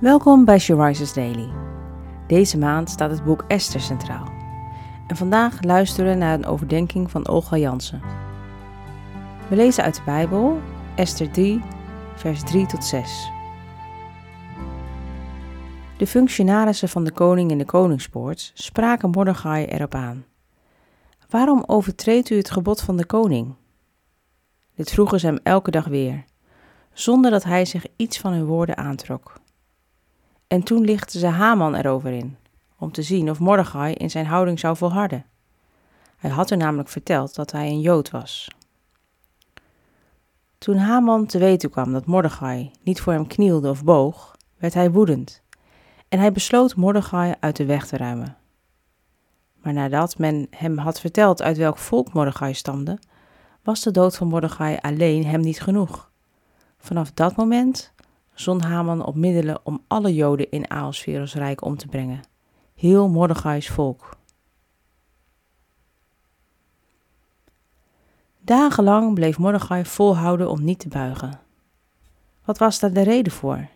Welkom bij She Daily. Deze maand staat het boek Esther centraal. En vandaag luisteren we naar een overdenking van Olga Jansen. We lezen uit de Bijbel Esther 3, vers 3 tot 6. De functionarissen van de koning in de koningspoort spraken Mordechai erop aan. Waarom overtreedt u het gebod van de koning? Dit vroegen ze hem elke dag weer, zonder dat hij zich iets van hun woorden aantrok. En toen lichtte ze Haman erover in, om te zien of Mordechai in zijn houding zou volharden. Hij had er namelijk verteld dat hij een Jood was. Toen Haman te weten kwam dat Mordechai niet voor hem knielde of boog, werd hij woedend. En hij besloot Mordechai uit de weg te ruimen. Maar nadat men hem had verteld uit welk volk Mordechai stamde, was de dood van Mordechai alleen hem niet genoeg. Vanaf dat moment zond Haman op middelen om alle Joden in Aalsveros rijk om te brengen. Heel Mordechai's volk. Dagenlang bleef Mordechai volhouden om niet te buigen. Wat was daar de reden voor?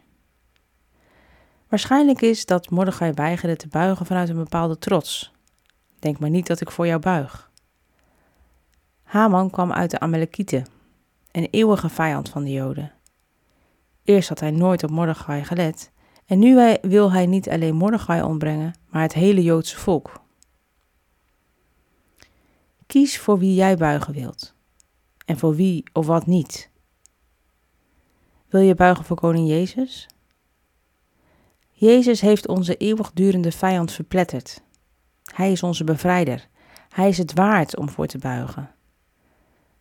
Waarschijnlijk is dat Mordechai weigerde te buigen vanuit een bepaalde trots. Denk maar niet dat ik voor jou buig. Haman kwam uit de Amalekieten, een eeuwige vijand van de Joden. Eerst had hij nooit op Mordechai gelet en nu wil hij niet alleen Mordechai ombrengen, maar het hele Joodse volk. Kies voor wie jij buigen wilt en voor wie of wat niet. Wil je buigen voor koning Jezus? Jezus heeft onze eeuwigdurende vijand verpletterd. Hij is onze bevrijder. Hij is het waard om voor te buigen.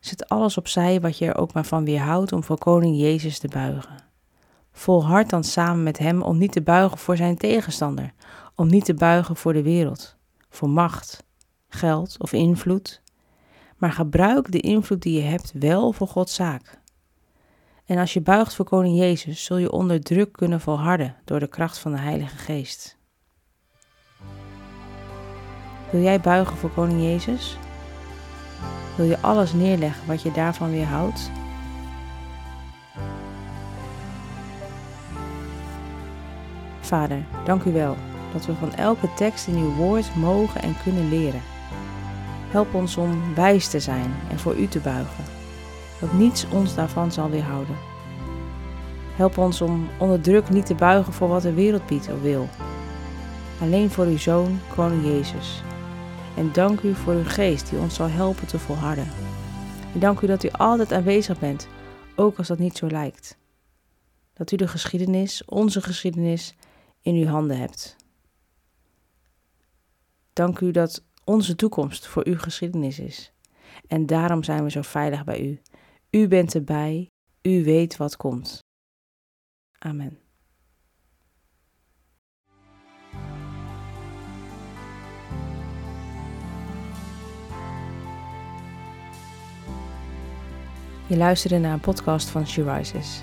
Zet alles opzij wat je er ook maar van weerhoudt om voor koning Jezus te buigen. Volhard dan samen met hem om niet te buigen voor zijn tegenstander, om niet te buigen voor de wereld, voor macht, geld of invloed. Maar gebruik de invloed die je hebt wel voor Gods zaak. En als je buigt voor koning Jezus, zul je onder druk kunnen volharden door de kracht van de Heilige Geest. Wil jij buigen voor koning Jezus? Wil je alles neerleggen wat je daarvan weerhoudt? Vader, dank u wel dat we van elke tekst in uw woord mogen en kunnen leren. Help ons om wijs te zijn en voor u te buigen, dat niets ons daarvan zal weerhouden. Help ons om onder druk niet te buigen voor wat de wereld biedt of wil. Alleen voor uw Zoon, Koning Jezus. En dank u voor uw geest die ons zal helpen te volharden. En dank u dat u altijd aanwezig bent, ook als dat niet zo lijkt. Dat u de geschiedenis, onze geschiedenis, in uw handen hebt. Dank u dat onze toekomst voor uw geschiedenis is. En daarom zijn we zo veilig bij u. U bent erbij, u weet wat komt. Amen. Je luisterde naar een podcast van She Rises.